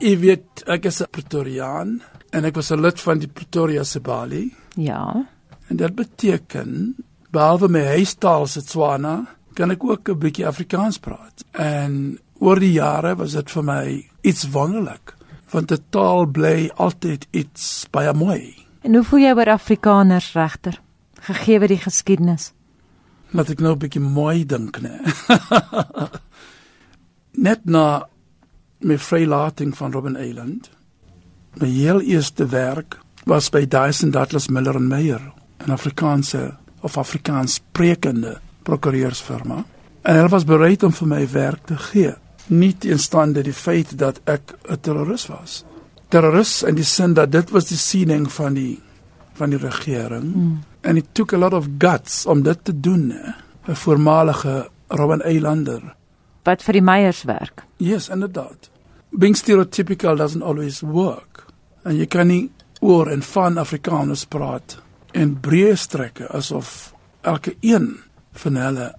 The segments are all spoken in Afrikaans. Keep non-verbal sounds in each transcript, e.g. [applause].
Jy weet, ek is 'n Pretoriaan en ek was 'n lid van die Pretoria Sebali Ja. en dit beteken behalwe my huistaal Setswana, kan ek ook 'n bietjie Afrikaans praat. En oor die jare was dit vir my iets wonderlik, want 'n taal bly altyd iets baie mooi. En hoe voel jy oor Afrikaners regter? Gegee die geskiedenis. Laat ek nou 'n bietjie mooi dink, né? [laughs] Net na my vrylating van Robben Island, my heel eerste werk was by Dyson Douglas Miller and Meyer, 'n Afrikaanse of Afrikaans sprekende prokureursfirma. En hulle was bereid om vir my werk te gee, nie teenstande die feit dat ek 'n terroris was. Terroris in die sin dat dit was die siening van die van die regering. Mm. And it took a lot of guts om dit te doen? 'n voormalige Robben Islander. Wat vir die Meyers werk. Yes, inderdaad. Being stereotypical doesn't always work. En jy kan nie oor en van Afrikaners praat en breë strekke asof elke een van hulle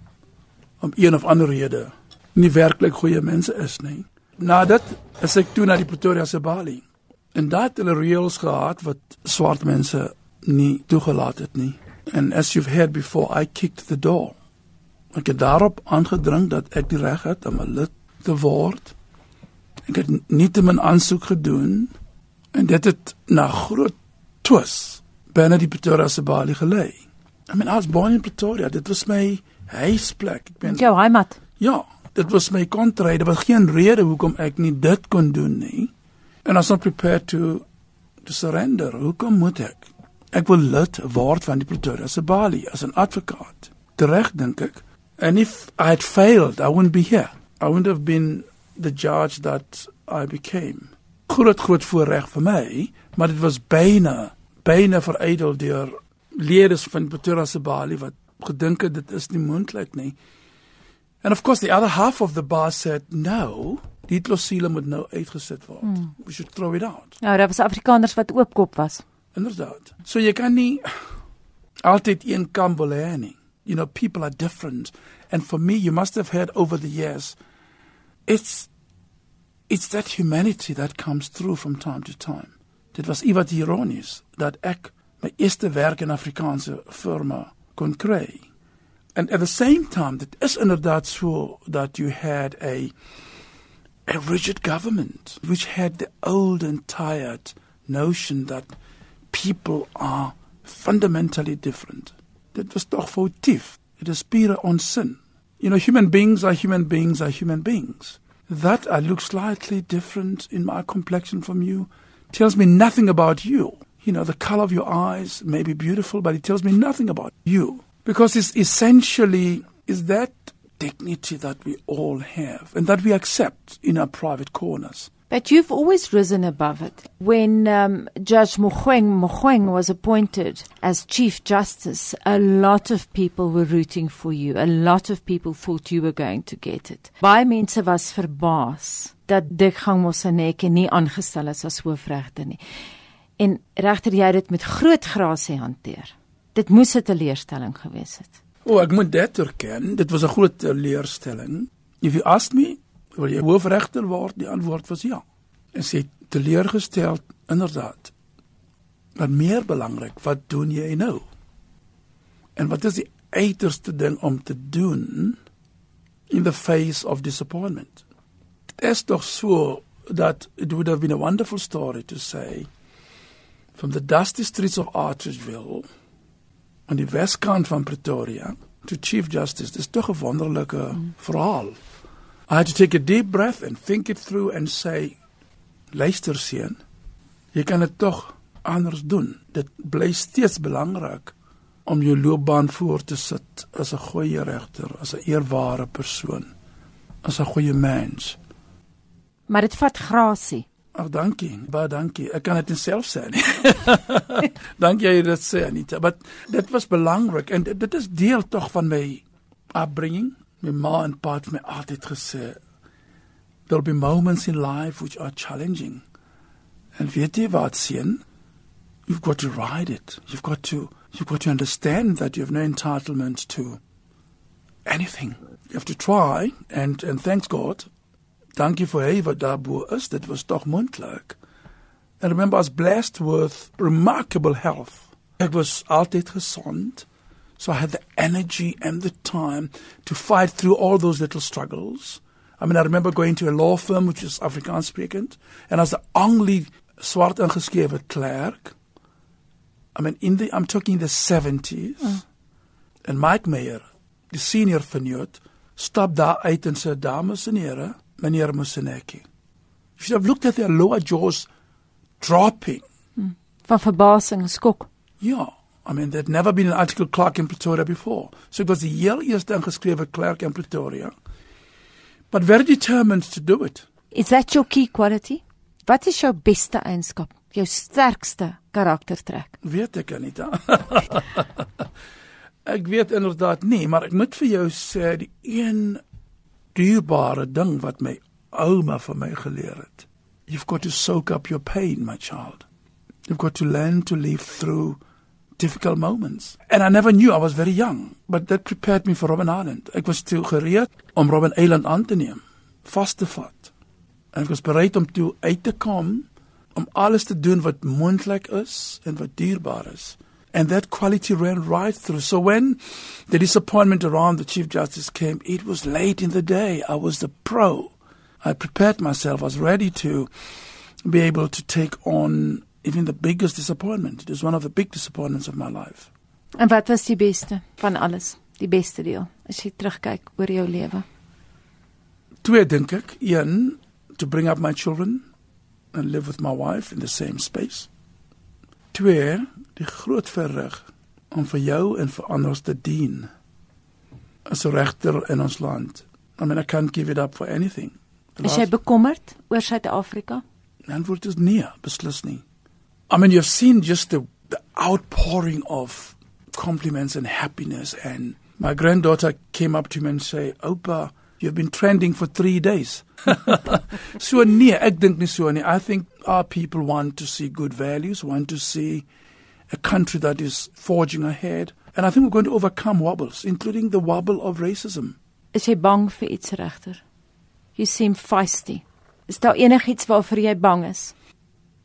om een of ander rede nie werklik goeie mense is nie. Nadat is ek toe na die Pretoria se Bali. En daar het hulle reëls gehad wat swart mense nie toegelaat het nie. And as you've heard before, I kicked the door. Ek het daarop aangedring dat ek die reg het om 'n lid te word. Ek het nie te min aansoek gedoen en dit het na groot twis binne die Pretoria se Bali gelei. I mean, I was born in Pretoria. Dit was my huisplek. Ek ben Jou heimat. Ja, dit was my kontra. Daar was geen rede hoekom ek nie dit kon doen nie. And I was not prepared to to surrender. Hoekom moet ek? Ek wil lid word van die Pretoria se Bali as 'n advokaat. Tereg dink ek. And if I had failed, I wouldn't be here. I wouldn't have been the judge that I became. Groot groot voorreg vir my, maar dit was byna byna vereidel deur leerders van Pretoria se Bali wat gedink het dit is nie moontlik nie. And of course the other half of the bar said no, die klosule moet nou uitgesit word. Hmm. We should throw it out. Ja, daar was Afrikaners wat oopkop was. Inderdaad. So jy kan nie altyd een kam wil hê nie. You know, people are different. And for me, you must have heard over the years, it's it's that humanity that comes through from time to time. Dit was iewat ironies dat ek my eerste werk in Afrikaanse firma kon kry. And at the same time, dit is inderdaad so that you had a a rigid government which had the old and tired notion that people are fundamentally different. Dit was tog foutief. Dit is pure onsin. You know, human beings are human beings are human beings. That I look slightly different in my complexion from you tells me nothing about you. You know, the color of your eyes may be beautiful, but it tells me nothing about you. Because it's essentially is that dignity that we all have and that we accept in our private corners. But you've always risen above it. When um, Judge Mogoeng Mogoeng was appointed as Chief Justice, a lot of people were rooting for you. A lot of people thought you were going to get it. Baie mense was verbaas dat Dick Gangmosaneke nie aangestel is as hoofregter nie. En regter jy dit met groot grasie hanteer. Dit moes 'n teleurstelling gewees het. O, oh, ek moet dit erken. Dit was 'n groot teleurstelling. If you ask me, wil jy hoofregter word? Die antwoord was ja. En sy het teleurgestel inderdaad. Maar meer belangrik, wat doen jy nou? En wat is die uiterste ding om te doen in the face of disappointment? Dit is tog so that it would have been a wonderful story to say from the dusty streets of Archersville aan die weskant van Pretoria to Chief Justice. Dis tog 'n wonderlike mm. verhaal. I had to take a deep breath and think it through and say luister seun, jy kan dit tog anders doen. Dit bly steeds belangrik om jou loopbaan voor te sit as 'n goeie regter, as 'n eerbare persoon, as 'n goeie mens. Maar dit vat grasie. Ag dankie, baie dankie. Ek kan dit self sê nie. [laughs] dankie jy dit sê Anita, maar dit was belangrik en dit, dit is deel tog van my upbringing. My ma en pa het my altyd gesê there'll be moments in life which are challenging. And weet jy wat? You've got to ride it. You've got to you've got to understand that you have no entitlement to anything. You have to try and and thanks God dankie vir hy wat daarbo is. Dit was tog moontlik. I remember I was blessed with remarkable health. Ek was altyd gesond. So I had the energy and the time to fight through all those little struggles. I mean, I remember going to a law firm which is Afrikaans speakend, and as the only swart ingeskrewe clerk. I mean, in the I'm talking the 70s. Mm. And Mike Meyer, die senior vernoot, stap daar uit en sê dames en here, meneer Museneki. You should have looked at their lower jaws dropping. Mm. Van verbasing, skok. Ja. I mean, there'd never been an article clerk in Pretoria before. So it was the heel eerste ingeskrewe clerk in Pretoria. But very determined to do it. Is that your key quality? Wat is jou beste eienskap? Jou sterkste karaktertrek? Weet ek nie. [laughs] ek weet inderdaad nie, maar ek moet vir jou sê die een dierbare ding wat my ouma vir my geleer het. You've got to soak up your pain, my child. You've got to learn to live through difficult moments. And I never knew I was very young, but that prepared me for Robben Island. Ek was toe gereed om Robben Island aan te neem, vas te vat. En ek was bereid om toe uit te kom om alles te doen wat moontlik is en wat dierbaar is. And that quality ran right through. So when the disappointment around the Chief Justice came, it was late in the day. I was the pro. I prepared myself. I was ready to be able to take on even the biggest disappointment. It was one of the big disappointments of my life. En wat was die beste van alles? Die beste deel as jy terugkyk oor jou lewe? Twee dink ek. Een, to bring up my children and live with my wife in the same space. Twee, die groot verrig om vir jou en vir ander te dien. As 'n regter in ons land. I mean I can't give it up for anything. Is jy bekommerd oor Suid-Afrika? Antwoord is nee, beslis nie. I mean, you've seen just the, the outpouring of compliments and happiness. And my granddaughter came up to me and say, Opa, you've been trending for three days. [laughs] I think our people want to see good values, want to see a country that is forging ahead. And I think we're going to overcome wobbles, including the wobble of racism. Is jy bang vir iets regter? You seem feisty. Is daar enigiets waarvoor jy bang is?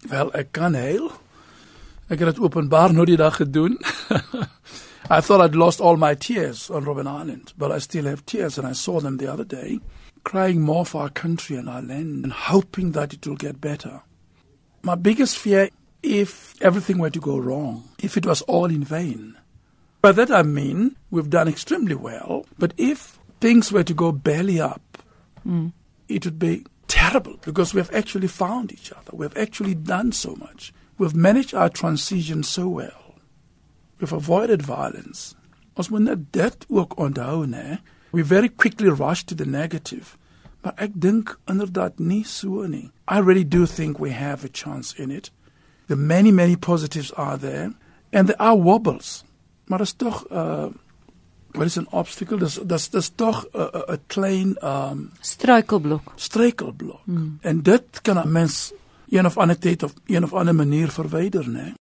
Wel, ek kan heel. Ek het dit openbaar nou die dag gedoen. [laughs] I thought I'd lost all my tears on Robben Island, but I still have tears and I saw them the other day, crying more for our country and our land and hoping that it will get better. My biggest fear if everything were to go wrong, if it was all in vain. By that I mean we've done extremely well, but if things were to go belly up, mm. it would be terrible because we have actually found each other. We have actually done so much. We've managed our transition so well. We've avoided violence. Ons moet net dit ook onthou, né? We very quickly rush to the negative. Maar ek dink inderdaad nie so nie. I really do think we have a chance in it. The many many positives are there and there are wobbles. Maar dit is uh wat is 'n obstacle? Dis dis dis tog 'n klein um struikelblok. Struikelblok. Hmm. En dit kan 'n mens een of ander tyd of een of ander manier verwyder, né?